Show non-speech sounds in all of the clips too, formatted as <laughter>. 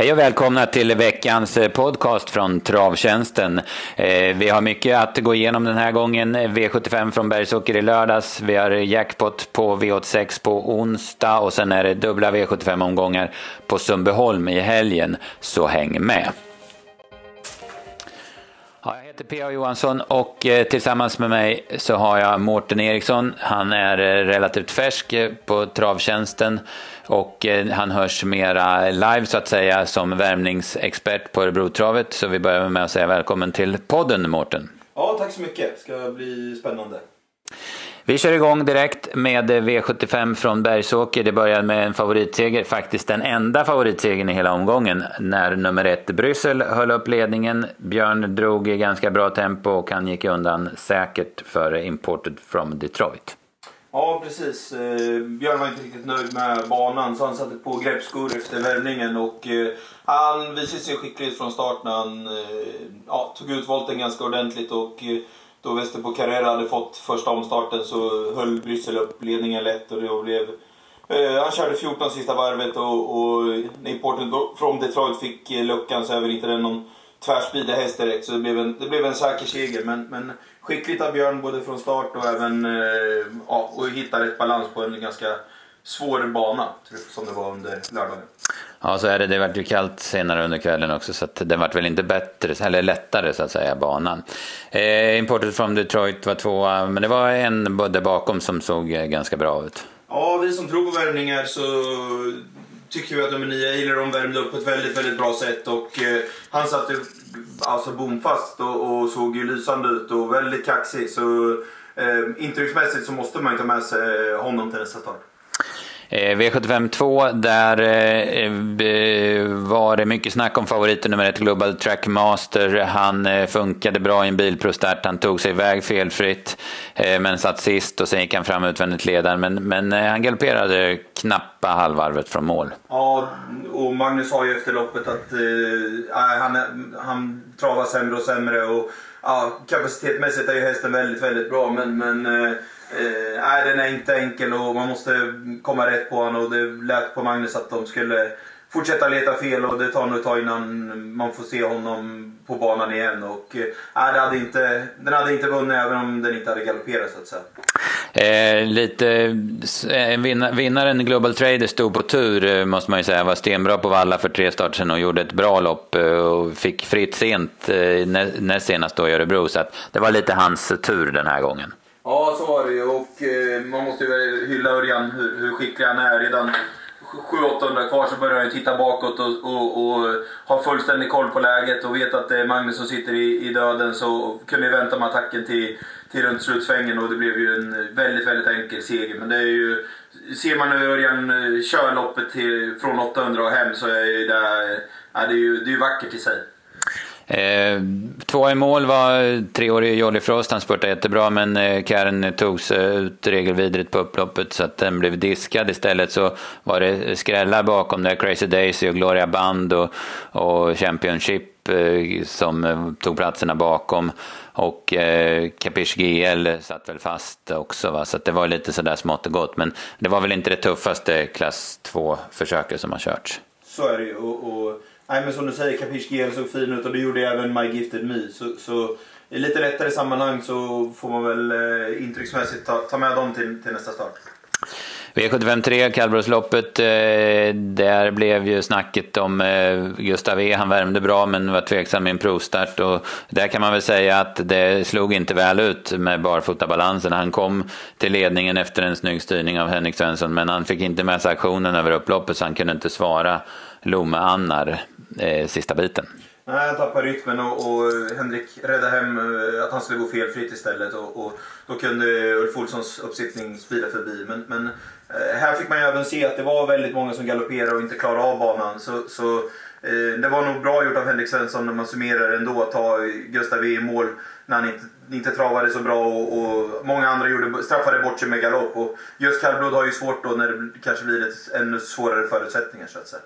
Hej och välkomna till veckans eh, podcast från Travtjänsten. Eh, vi har mycket att gå igenom den här gången. V75 från Bergsåker i lördags. Vi har jackpot på V86 på onsdag och sen är det dubbla V75-omgångar på Sundbyholm i helgen. Så häng med! Jag heter P.A. Johansson och eh, tillsammans med mig så har jag Mårten Eriksson. Han är eh, relativt färsk eh, på Travtjänsten och han hörs mera live så att säga som värmningsexpert på Örebrotravet. Så vi börjar med att säga välkommen till podden Mårten. Ja, tack så mycket. Det ska bli spännande. Vi kör igång direkt med V75 från Bergsåker. Det började med en favoritseger, faktiskt den enda favoritsegern i hela omgången, när nummer ett Bryssel höll upp ledningen. Björn drog i ganska bra tempo och han gick undan säkert före Imported from Detroit. Ja, precis. Eh, Björn var inte riktigt nöjd med banan så han satte på greppskor efter värmningen och eh, han visade sig skicklig från start när han eh, ja, tog ut volten ganska ordentligt och då Väster på Carrera hade fått första omstarten så höll Bryssel upp ledningen lätt och det blev eh, han körde 14 sista varvet och, och när importen från Detroit fick eh, luckan så är väl inte den någon tvärspida häst direkt så det blev en, det blev en säker seger. Men, men skickligt av Björn både från start och även eh, ja, och hitta rätt balans på en ganska svår bana som det var under lördagen. Ja, så är det. Det vart ju kallt senare under kvällen också så att den vart väl inte bättre, eller lättare så att säga, banan. Eh, Imported from Detroit var tvåa, men det var en där bakom som såg eh, ganska bra ut. Ja, vi som tror på värvningar så tycker vi att nummer 9 Aileron värmde upp på ett väldigt, väldigt bra sätt och eh, han ju alltså bomfast och, och såg ju lysande ut och väldigt kaxig så eh, intrycksmässigt så måste man ju ta med sig honom till nästa start. Eh, V75 2, där eh, var det mycket snack om favoriten nummer ett, Global Trackmaster. Han eh, funkade bra i en bilprostart, han tog sig iväg felfritt, men satt sist och sen gick han fram utvändigt ledaren. Men, men han galopperade knappa halvvarvet från mål. Ja, och Magnus sa ju efter loppet att eh, han, han travar sämre och sämre. Och, ja, kapacitetmässigt är ju hästen väldigt, väldigt bra, men, men eh, Eh, nej, den är inte enkel och man måste komma rätt på honom. Och det lät på Magnus att de skulle fortsätta leta fel och det tar nog ett tag innan man får se honom på banan igen. Och, eh, hade inte, den hade inte vunnit även om den inte hade galopperat så att säga. Eh, lite, eh, vinnaren Global Trader stod på tur eh, måste man ju säga. Var stenbra på valla för tre starter sedan och gjorde ett bra lopp eh, och fick fritt sent eh, näst senast då i Örebro. Så att det var lite hans tur den här gången. Ja, så var det ju. Och eh, man måste ju hylla Örjan hur, hur skicklig han är. Redan 700-800 kvar så börjar han titta bakåt och, och, och ha fullständig koll på läget och vet att det är Magnus som sitter i, i döden. Så kunde vänta med attacken till, till runt slutsvängen och det blev ju en väldigt, väldigt enkel seger. Men det är ju... Ser man hur Örjan eh, kör loppet till, från 800 och hem så är det, eh, ja, det är ju det är vackert i sig. Eh, två i mål var treårige Jolly Frost. Han spurtade jättebra men eh, Karen tog sig eh, ut regelvidrigt på upploppet så att den blev diskad. Istället så var det skrällar bakom där. Crazy Daisy och Gloria Band och, och Championship eh, som eh, tog platserna bakom. Och eh, Capiche GL satt väl fast också va? så det var lite sådär smått och gott. Men det var väl inte det tuffaste klass 2-försöket som har körts. Så är det ju. Och, och Nej men som du säger, Capiche GL såg fin ut och det gjorde även My Gifted Me. Så, så i lite lättare sammanhang så får man väl eh, intrycksmässigt ta, ta med dem till, till nästa start. V75 3, eh, där blev ju snacket om eh, Gustav E. Han värmde bra men var tveksam i en provstart. Och där kan man väl säga att det slog inte väl ut med barfotabalansen. Han kom till ledningen efter en snygg styrning av Henrik Svensson men han fick inte med sig aktionen över upploppet så han kunde inte svara Lomme Annar eh, sista biten. Nej, han tappade rytmen och, och eh, Henrik räddade hem eh, att han skulle gå felfritt istället. Och, och då kunde Ulf Olssons uppsittning spida förbi. Men, men eh, här fick man ju även se att det var väldigt många som galopperade och inte klarade av banan. Så, så det var nog bra gjort av Henrik Svensson när man summerar ändå att ta Gustav i mål när han inte inte travade så bra och, och många andra gjorde, straffade bort sig med galopp. Och just kallblod har ju svårt då när det kanske blir ett ännu svårare förutsättningar så att säga.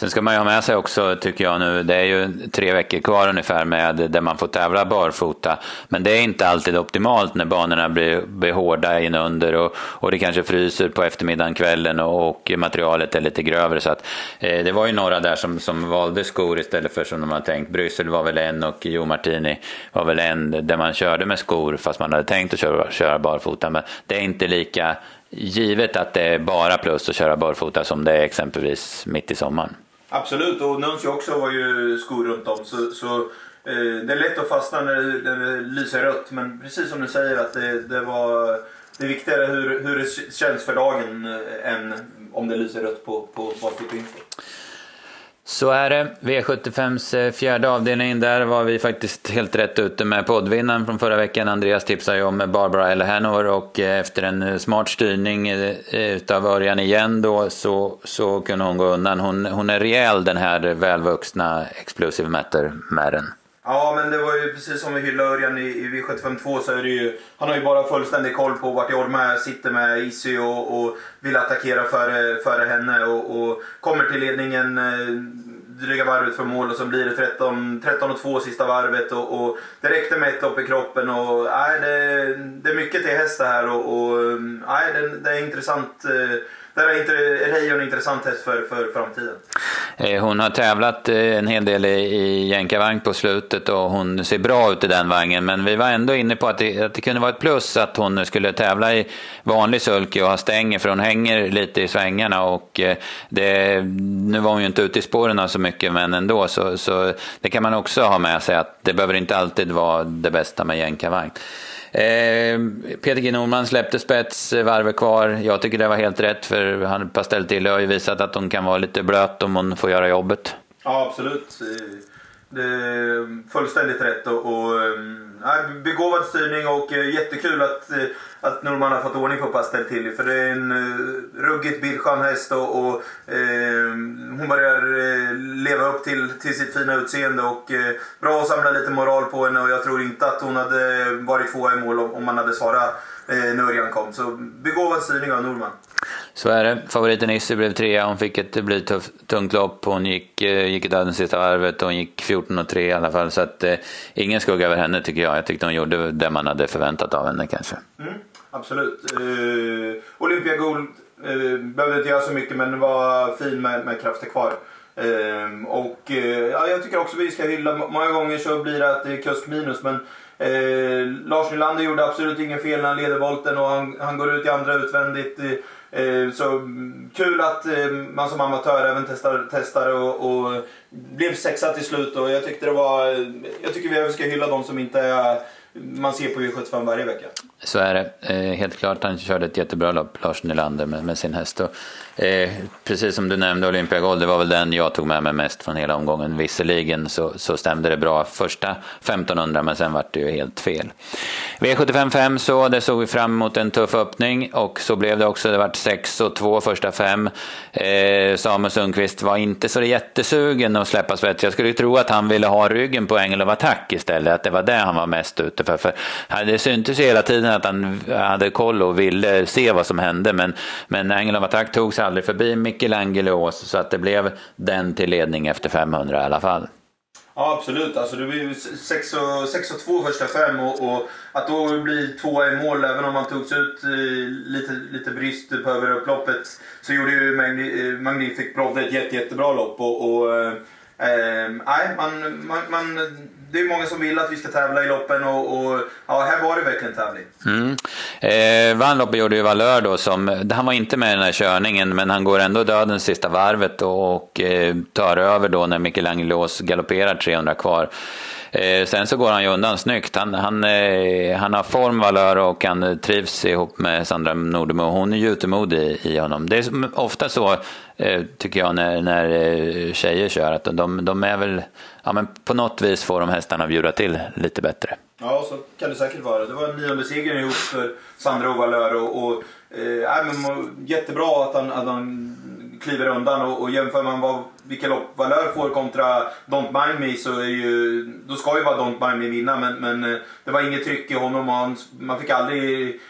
Sen ska man ju ha med sig också, tycker jag nu, det är ju tre veckor kvar ungefär med där man får tävla barfota. Men det är inte alltid optimalt när banorna blir, blir hårda inunder och, och det kanske fryser på eftermiddagen, kvällen och, och materialet är lite grövre. Så att, eh, det var ju några där som, som valde skor istället för som de hade tänkt. Bryssel var väl en och Jo Martini var väl en där man körde med skor fast man hade tänkt att köra, köra barfota. Men det är inte lika givet att det är bara plus att köra barfota som det är exempelvis mitt i sommaren. Absolut, och Nuncio också var ju skor runt om. Så, så eh, det är lätt att fastna när det, när det lyser rött. Men precis som du säger, att det, det var det är viktigare hur, hur det känns för dagen eh, än om det lyser rött på, på barfota. Så är det. V75s eh, fjärde avdelning, där var vi faktiskt helt rätt ute med poddvinnaren från förra veckan. Andreas tipsade ju om Barbara Elehanor och eh, efter en eh, smart styrning utav Örjan igen då så, så kunde hon gå undan. Hon, hon är rejäl den här välvuxna Explosive Matter-märren. Ja, men det var ju precis som vi hyllade Örjan i, i V752 så är det ju... Han har ju bara fullständig koll på vart Jorma sitter med Issy och, och vill attackera före, före henne och, och kommer till ledningen eh, dryga varvet för mål och så blir det 13, 13 och 2 sista varvet och, och det räckte med ett lopp i kroppen och nej, det, det är mycket till häst det här och, och eh, nej, det, det är intressant eh, där är Reijon en intressant häst för, för framtiden. Eh, hon har tävlat eh, en hel del i jänkarvagn på slutet och hon ser bra ut i den vagnen. Men vi var ändå inne på att det, att det kunde vara ett plus att hon skulle tävla i vanlig sulky och ha stänger för hon hänger lite i svängarna. Och eh, det, nu var hon ju inte ute i spåren så mycket men ändå så, så det kan man också ha med sig att det behöver inte alltid vara det bästa med jänkarvagn. Ehm, Peter G Norman släppte spets, eh, varvet kvar. Jag tycker det var helt rätt för han Pastelltille har ju visat att hon kan vara lite blöt om hon får göra jobbet. Ja, absolut. Eh, det är fullständigt rätt och, och ehm, begåvad styrning och eh, jättekul att, eh, att Norman har fått ordning på Pastel till För det är en eh, ruggigt bildskön häst och, och eh, hon börjar leva upp till, till sitt fina utseende. Och bra att samla lite moral på henne och jag tror inte att hon hade varit tvåa i mål om, om man hade svarat eh, när Örjan kom. Så begåvad styrning av Norman. Så är det. Favoriten Issy blev trea. Hon fick ett blytungt tungt lopp. Hon gick, eh, gick i döden sista varvet. Hon gick 14 och 3 i alla fall. Så att, eh, ingen skugga över henne tycker jag. Jag tyckte hon gjorde det man hade förväntat av henne kanske. Mm, absolut. Eh, uh, Olympia Gold uh, eh, behövde inte göra så mycket men var fin med, med krafter kvar. Uh, och uh, ja, jag tycker också vi ska hylla, många gånger så blir det att det är kusk minus men Lars Nylander gjorde absolut inget fel när han leder volten och han, han går ut i andra utvändigt. Eh, så mm, kul att eh, man som amatör även testar, testar och, och blev sexa till slut. Och jag, tyckte det var, eh, jag tycker vi även ska hylla de som inte är man ser på V75 varje vecka. Så är det. Eh, helt klart, han körde ett jättebra lopp, Lars Nylander, med, med sin häst. Och, eh, precis som du nämnde, Olympia Gold, det var väl den jag tog med mig mest från hela omgången. Visserligen så, så stämde det bra första 1500, men sen vart det ju helt fel. V75 5 så, det såg vi fram emot en tuff öppning och så blev det också. Det vart 6 och 2 första fem. Eh, Samuel Sundqvist var inte så jättesugen att släppa svets. Jag skulle tro att han ville ha ryggen på Engel of Attack istället, att det var det han var mest ute för. för det syntes ju hela tiden att han hade koll och ville se vad som hände, men, men Engel of Attack tog sig aldrig förbi Michelangelo så att det blev den till ledning efter 500 i alla fall. Ja absolut, alltså det blev 6 och, 6 och 2 första fem och, och att då bli tvåa i mål även om man togs ut eh, lite, lite brist på överupploppet så gjorde ju Magni, eh, Magnific Brodde ett jätte, jättebra lopp och, och eh, eh nej, man, man, man det är många som vill att vi ska tävla i loppen och, och ja, här var det verkligen tävling. Mm. Eh, vann loppet gjorde ju Valör då, som, han var inte med i den här körningen, men han går ändå döden sista varvet och, och eh, tar över då när Michelangelos galopperar 300 kvar. Eh, sen så går han ju undan snyggt. Han, han, eh, han har form, valör och han trivs ihop med Sandra Nordemo. Hon är gjutemodig i, i honom. Det är ofta så, eh, tycker jag, när, när eh, tjejer kör. Att de, de är väl, ja men på något vis får de hästarna bjuda till lite bättre. Ja, så kan det säkert vara. Det var en nionde seger ihop för Sandra och Valör. Och, och, eh, men, jättebra att han, att han kliver undan och, och jämför man vad vilka lopp Valör får kontra Don't Mind Me så är ju, då ska ju bara Don't Mind Me vinna men, men eh, det var inget tryck i honom och han, man fick aldrig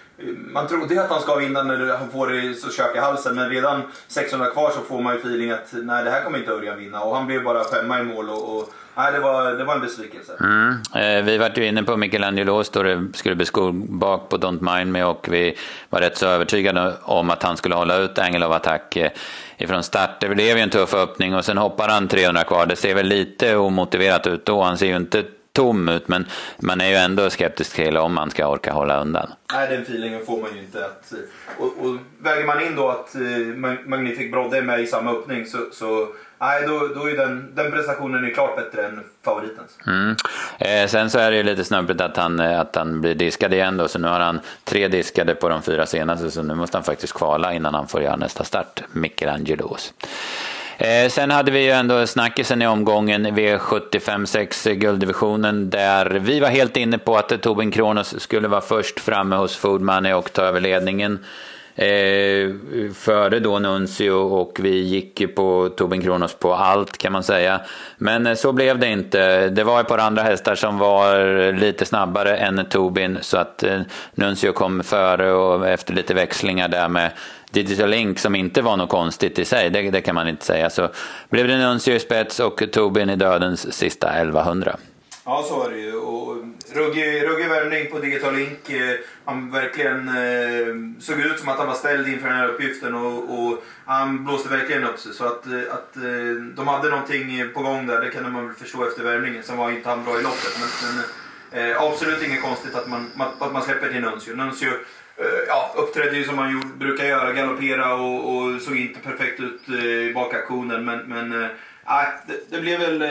man trodde ju att han ska vinna när han får det så kök i halsen men redan 600 kvar så får man ju feeling att nej det här kommer inte Örjan vinna och han blev bara femma i mål och, och nej, det, var, det var en besvikelse. Mm. Eh, vi var ju inne på Michelangelo då det skulle bli skor bak på Don't Mind Me och vi var rätt så övertygade om att han skulle hålla ut Angel of Attack eh, ifrån start. Det blev ju en tuff öppning och sen hoppar han 300 kvar. Det ser väl lite omotiverat ut då. Han ser ju inte tom ut, men man är ju ändå skeptisk till om man ska orka hålla undan. Nej, den feelingen får man ju inte. Att, och, och väger man in då att eh, Magnific Brodde är med i samma öppning så, så nej, då, då är den, den prestationen är klart bättre än favoritens. Mm. Eh, sen så är det ju lite snubbligt att han, eh, att han blir diskad igen då, så nu har han tre diskade på de fyra senaste, så nu måste han faktiskt kvala innan han får göra nästa start, Michelangelos. Eh, sen hade vi ju ändå snackisen i omgången V75 6 eh, gulddivisionen där vi var helt inne på att Tobin Kronos skulle vara först framme hos Food Money och ta över ledningen. Eh, före då Nuncio och vi gick ju på Tobin Kronos på allt kan man säga. Men eh, så blev det inte. Det var ett par andra hästar som var lite snabbare än Tobin så att eh, Nuncio kom före och efter lite växlingar där med Digital Link som inte var något konstigt i sig, det, det kan man inte säga. Så blev det Nuncio i spets och Tobin i dödens sista 1100. Ja, så var det ju. Och ruggig, ruggig värvning på Digital Link. Eh, han verkligen eh, såg ut som att han var ställd inför den här uppgiften och, och han blåste verkligen upp sig. Så att, eh, att eh, de hade någonting på gång där, det kunde man väl förstå efter värvningen. Sen var inte han bra i loppet. Men, men eh, absolut inget konstigt att man, att man släpper till Nuncio. Nuncio Eh, ja, uppträdde ju som han brukar göra, galoppera och, och såg inte perfekt ut eh, i bakaktionen. Men, men äh, det, det, blev väl,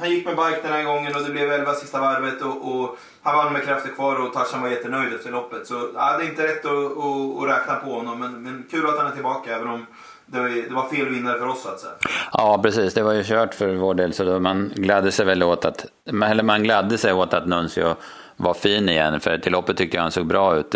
han gick med bike den här gången och det blev 11 sista varvet och, och han vann med krafter kvar och Tarzan var jättenöjd efter loppet. Så äh, det är inte rätt att, att, att räkna på honom men, men kul att han är tillbaka även om det var, det var fel vinnare för oss så att säga. Ja precis, det var ju kört för vår del så då man gladde sig väl åt att, eller man gladde sig åt att Nuncio var fin igen, för till loppet tyckte jag han såg bra ut.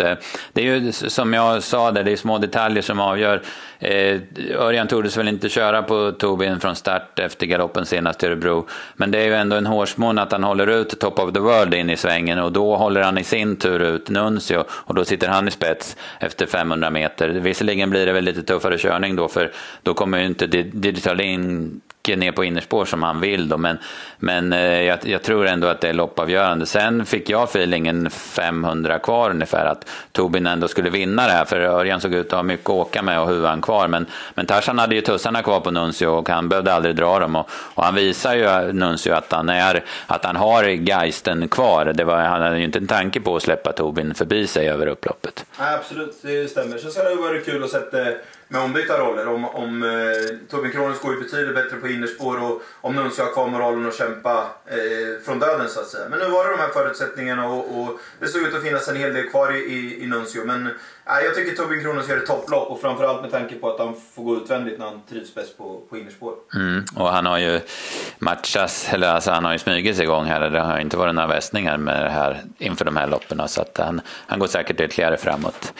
Det är ju som jag sa där, det är små detaljer som avgör. Eh, Örjan tordes väl inte köra på Tobin från start efter galoppen senast i Örebro. Men det är ju ändå en hårsmån att han håller ut Top of the World in i svängen och då håller han i sin tur ut Nuncio och då sitter han i spets efter 500 meter. Visserligen blir det väl lite tuffare körning då för då kommer ju inte Digital In ner på innerspår som han vill. Då. Men, men eh, jag, jag, tror ändå att det är loppavgörande. Sen fick jag feelingen 500 kvar ungefär att Tobin ändå skulle vinna det här. För Örjan såg ut att ha mycket att åka med och huvan kvar. Men, men Tarzan hade ju tussarna kvar på Nuncio och han behövde aldrig dra dem. Och, och han visar ju eh, Nuncio att han, är, att han har geisten kvar. Det var, han hade ju inte en tanke på att släppa Tobin förbi sig över upploppet. Absolut, det stämmer. Sen så har det varit kul att sätta med ombytta roller. Om, om eh, Torbjörn Kronos går ju betydligt bättre på innerspår och om Nuncio har kvar moralen och kämpa eh, från döden så att säga. Men nu var det de här förutsättningarna och, och det såg ut att finnas en hel del kvar i, i, i Nuncio. Men jag tycker Torbjörn Kronos gör ett topplopp och framförallt med tanke på att han får gå utvändigt när han trivs bäst på, på innerspår. Mm, och han har ju matchats, eller alltså han har ju smugit sig igång här. Det har inte varit några västningar med det här inför de här loppen. Så att han, han går säkert ytterligare framåt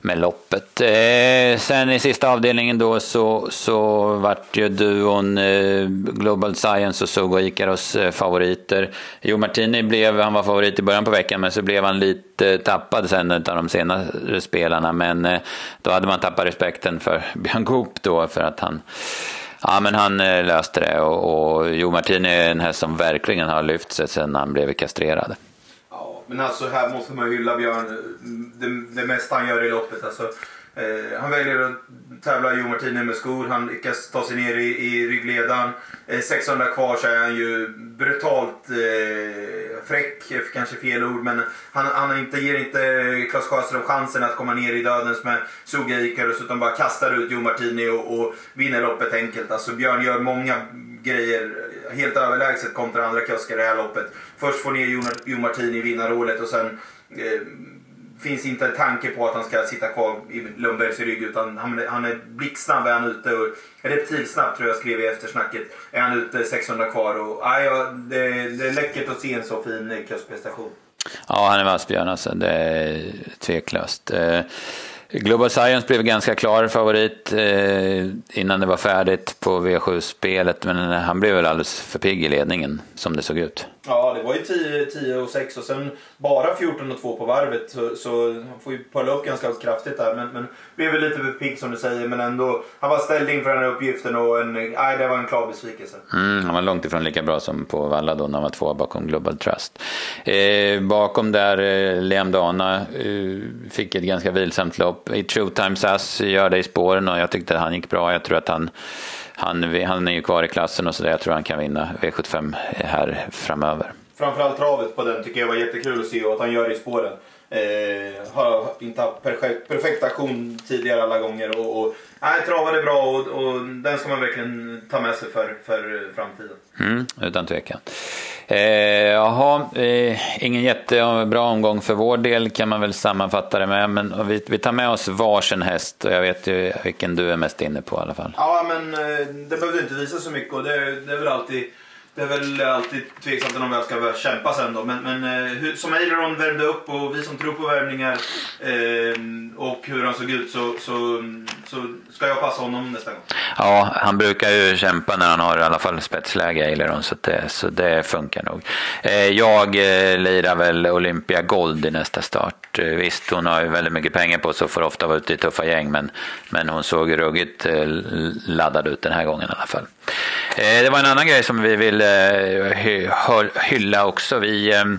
med loppet. Eh, sen i sista avdelningen då så, så vart ju duon eh, Global Science och Sugo Ikaros eh, favoriter. Jo Martini blev, han var favorit i början på veckan men så blev han lite tappad sen av de senare spelen spelarna. Men eh, då hade man tappat respekten för <laughs> Björn Goop då för att han Ja, men han eh, löste det och, och Jo Martini är en häst som verkligen har lyft sig sedan han blev kastrerad. Men alltså här måste man hylla Björn. Det, det mesta han gör i loppet. Alltså, eh, han väljer att tävla Jo Martini med skor. Han lyckas ta sig ner i, i ryggledaren. Eh, 600 kvar så är han ju brutalt eh, fräck, eh, kanske fel ord. Men han, han inte, ger inte Klas Sjöström chansen att komma ner i dödens med Suga Icarus. Utan bara kastar ut Jo Martini och, och vinner loppet enkelt. Alltså Björn gör många grejer helt överlägset kontra andra kuskar i det här loppet. Först får ner Jo Martini i vinnarhålet och sen eh, finns inte en tanke på att han ska sitta kvar i Lundbergs rygg utan han, han är blixtsnabb är han ute och reptilsnabb tror jag skrev i eftersnacket. Är han ute 600 kvar och aj, ja, det, det är läckert att se en så fin eh, kustprestation. Ja, han är vass Björn alltså. Det är tveklöst. Eh, Global Science blev ganska klar favorit eh, innan det var färdigt på V7-spelet, men han blev väl alldeles för pigg i ledningen som det såg ut. Ja, det var ju 10, 10 och 6 och sen bara 14 och 2 på varvet. Så, så han får ju pulla upp ganska kraftigt där. Men, men blev väl lite för pigg som du säger. Men ändå, han var ställd inför den här uppgiften och en, nej, det var en klar besvikelse. Mm, han var långt ifrån lika bra som på Valla då när han var två bakom Global Trust. Eh, bakom där, eh, Liam Dana eh, fick ett ganska vilsamt lopp. I True Times-Ass gör det i spåren och jag tyckte att han gick bra. Jag tror att han han, han är ju kvar i klassen och så där. Jag tror han kan vinna V75 här framöver. Framförallt travet på den tycker jag var jättekul att se och att han gör det i spåren. Eh, har inte haft perfekt, perfekt aktion tidigare alla gånger. Och, och, nej, travade bra och, och den ska man verkligen ta med sig för, för framtiden. Mm, utan tvekan. Eh, jaha, eh, ingen jättebra omgång för vår del kan man väl sammanfatta det med. Men vi, vi tar med oss varsin häst och jag vet ju vilken du är mest inne på i alla fall. Ja, men eh, det behövde inte visa så mycket och det, det är väl alltid det är väl alltid tveksamt om jag ska börja kämpa sen då. Men, men eh, hur, som Aileron värmde upp och vi som tror på värmningar eh, och hur han såg ut så, så, så ska jag passa honom nästa gång. Ja, han brukar ju kämpa när han har i alla fall spetsläge Aileron så det, så det funkar nog. Eh, jag eh, lirar väl Olympia Gold i nästa start. Eh, visst, hon har ju väldigt mycket pengar på sig och får ofta vara ute i tuffa gäng men, men hon såg ruggigt eh, laddad ut den här gången i alla fall. Eh, det var en annan grej som vi vill eh, hylla också. Vi ehm,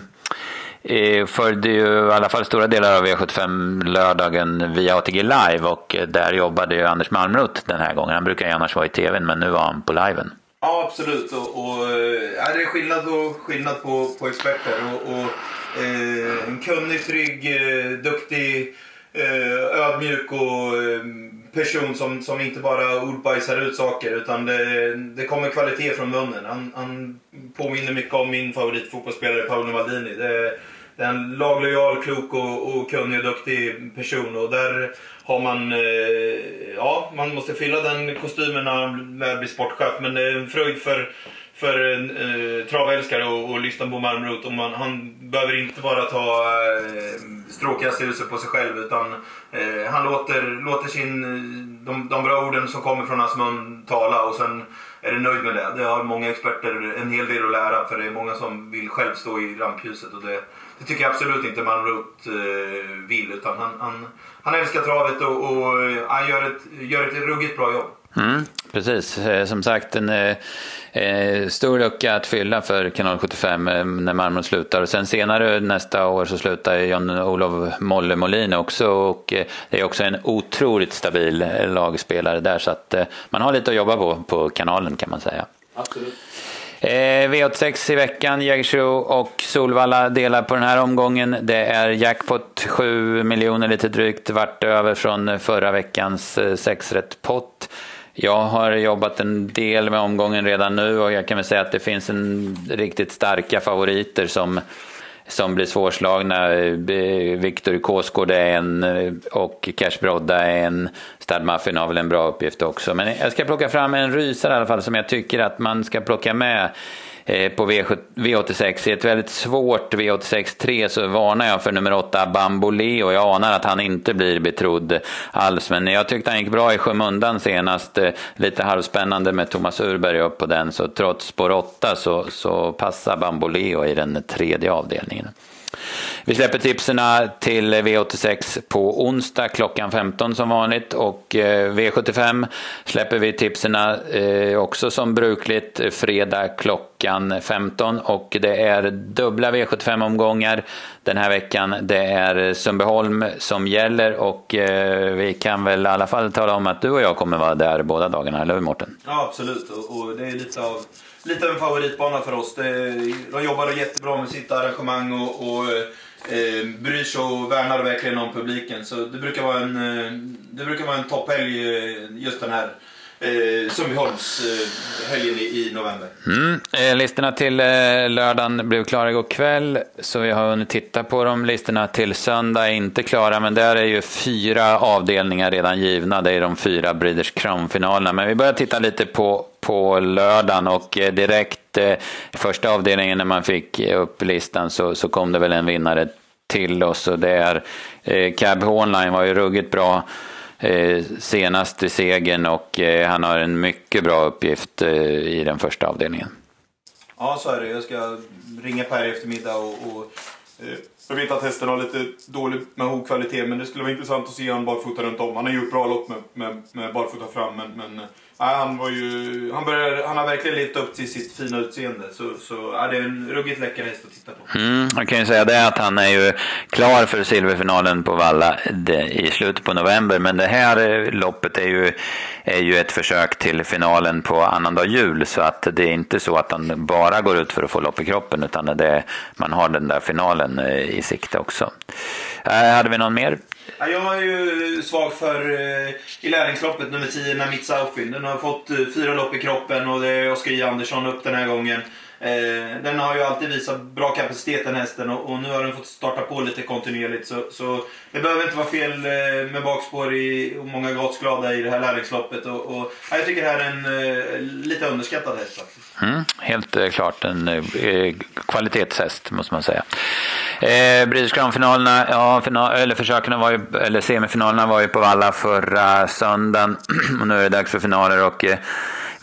eh, följde ju i alla fall stora delar av e V75 lördagen via ATG Live och där jobbade ju Anders Malmroth den här gången. Han brukar ju annars vara i tvn men nu var han på liven. Ja absolut och, och är det är skillnad, och, skillnad på, på experter. Och, och eh, en kunnig, trygg, duktig, ödmjuk och ehm, person som, som inte bara ordbajsar ut saker utan det, det kommer kvalitet från munnen. Han, han påminner mycket om min favoritfotbollsspelare Paolo Maldini. Det, det är en laglojal, klok och, och kunnig och duktig person och där har man, eh, ja, man måste fylla den kostymen när man väl blir sportchef men det är en fröjd för för eh, travälskare och, och lyssna på Malmrot. Och man, han behöver inte bara ta eh, strålkastarljuset på sig själv utan eh, han låter, låter sin, de, de bra orden som kommer från hans mun tala och sen är det nöjd med det. Det har många experter en hel del att lära för det är många som vill själv stå i rampljuset. Och det, det tycker jag absolut inte Malmrot eh, vill utan han, han, han älskar travet och, och eh, han gör ett, gör ett ruggigt bra jobb. Mm, precis, eh, som sagt en eh, eh, stor lucka att fylla för kanal 75 eh, när Malmö slutar. Och sen senare nästa år så slutar John-Olof Molle Molin också och eh, det är också en otroligt stabil lagspelare där så att eh, man har lite att jobba på på kanalen kan man säga. Absolut. V86 i veckan, Jägersro och Solvalla delar på den här omgången. Det är jackpot 7 miljoner lite drygt, vart över från förra veckans 6 rätt pott. Jag har jobbat en del med omgången redan nu och jag kan väl säga att det finns en riktigt starka favoriter som, som blir svårslagna. Eh, Viktor Kåsgård är en eh, och Cash Brodda är en. Stad Muffin har väl en bra uppgift också. Men jag ska plocka fram en rysare i alla fall som jag tycker att man ska plocka med Eh, på V86. I ett väldigt svårt V86 3 så varnar jag för nummer 8 Bamboleo. Jag anar att han inte blir betrodd alls, men jag tyckte han gick bra i skymundan senast. Eh, lite halvspännande med Thomas Urberg upp på den, så trots spår 8 så, så passar Bamboleo i den tredje avdelningen. Vi släpper tipsen till V86 på onsdag klockan 15 som vanligt och eh, V75 släpper vi tipsen eh, också som brukligt fredag klockan 15 och det är dubbla V75-omgångar den här veckan. Det är Sundbyholm som gäller och eh, vi kan väl i alla fall tala om att du och jag kommer vara där båda dagarna, eller hur Mårten? Ja, absolut och det är lite av lite av en favoritbana för oss. De jobbar jättebra med sitt arrangemang och, och eh, bryr sig och värnar verkligen om publiken. Så det brukar vara en, eh, det brukar vara en topphelg eh, just den här eh, Sundbyholmshelgen eh, i, i november. Mm. Eh, listorna till eh, lördagen blev klara igår kväll, så vi har hunnit titta på dem. Listorna till söndag är inte klara, men där är ju fyra avdelningar redan givna. Det är de fyra Breeders Crown-finalerna. Men vi börjar titta lite på, på lördagen och eh, direkt eh, i första avdelningen när man fick eh, upp listan så, så kom det väl en vinnare till oss och det är eh, Cab Hornline var ju ruggigt bra eh, senast i segern och eh, han har en mycket bra uppgift eh, i den första avdelningen. Ja, så är det. Jag ska ringa Per i eftermiddag och, och eh, jag vet att hästen har lite dålig med hovkvalitet men det skulle vara intressant att se honom barfota runt om. Han har gjort bra lopp med, med, med barfota fram men, men Ja, han, var ju, han, började, han har verkligen levt upp till sitt fina utseende. Så, så ja, det är en ruggigt läcker häst att titta på. Mm, jag kan ju säga det att han är ju klar för silverfinalen på Valla i slutet på november men det här eh, loppet är ju, är ju ett försök till finalen på annandag jul så att det är inte så att han bara går ut för att få lopp i kroppen utan det, man har den där finalen eh, i sikte också. Äh, hade vi någon mer? Ja, jag är ju svag för eh, i lärlingsloppet nummer 10, Namitsa Southfield. Den har fått eh, fyra lopp i kroppen och det är Oskar J Andersson upp den här gången. Eh, den har ju alltid visat bra kapacitet den hästen och, och, nu har den fått starta på lite kontinuerligt. Så, så det behöver inte vara fel eh, med bakspår i, och många gatsglada i det här lärlingsloppet. Och, och ja, jag tycker det här är en eh, lite underskattad häst faktiskt. Mm, helt eh, klart en eh, kvalitetshäst måste man säga. Eh, British Crown-finalerna, ja, final, eller försöken var ju, eller semifinalerna var ju på Valla förra söndagen <clears throat> och nu är det dags för finaler och eh,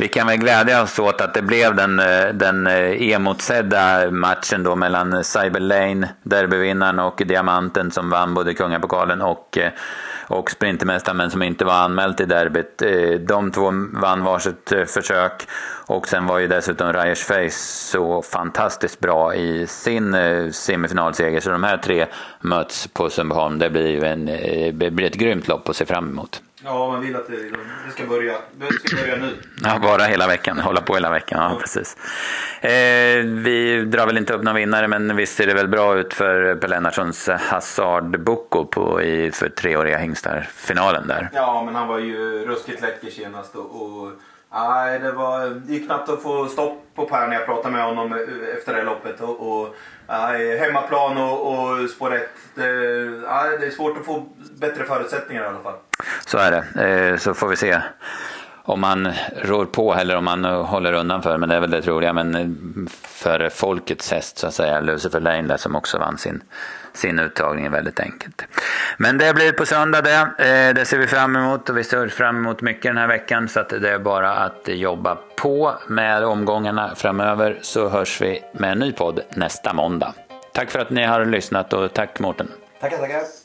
vi kan väl glädja oss åt att det blev den, eh, den eh, emotsedda matchen då mellan Cyber Lane, derbyvinnaren, och Diamanten som vann både kungapokalen och eh, och Sprintermästaren men som inte var anmält i derbyt. De två vann varsitt försök och sen var ju dessutom Ryers Face så fantastiskt bra i sin semifinalseger så de här tre möts på Sundbyholm. Det blir ju en, det blir ett grymt lopp att se fram emot. Ja, man vill att det, det ska börja. Det ska börja nu. Ja, bara hela veckan. Hålla på hela veckan. Ja, ja. precis. Eh, vi drar väl inte upp någon vinnare, men visst ser det väl bra ut för Per Lennartssons Hazard Boko på, i, för treåriga hingstar, finalen där. Ja, men han var ju ruskigt läcker senast. och, och Nej, det var det gick knappt att få stopp på Per när jag pratade med honom efter det loppet. Och, och nej, hemmaplan och, och spår 1. Det, nej, det är svårt att få bättre förutsättningar i alla fall. Så är det. Eh, så får vi se om man rår på eller om man håller undan för, men det är väl det troliga. Men eh, för folkets häst så att säga, Lucifer Lane som också vann sin, sin uttagning väldigt enkelt. Men det blir på söndag det. Eh, det ser vi fram emot och vi ser fram emot mycket den här veckan så att det är bara att jobba på med omgångarna framöver så hörs vi med en ny podd nästa måndag. Tack för att ni har lyssnat och tack Mårten. Tackar, tackar.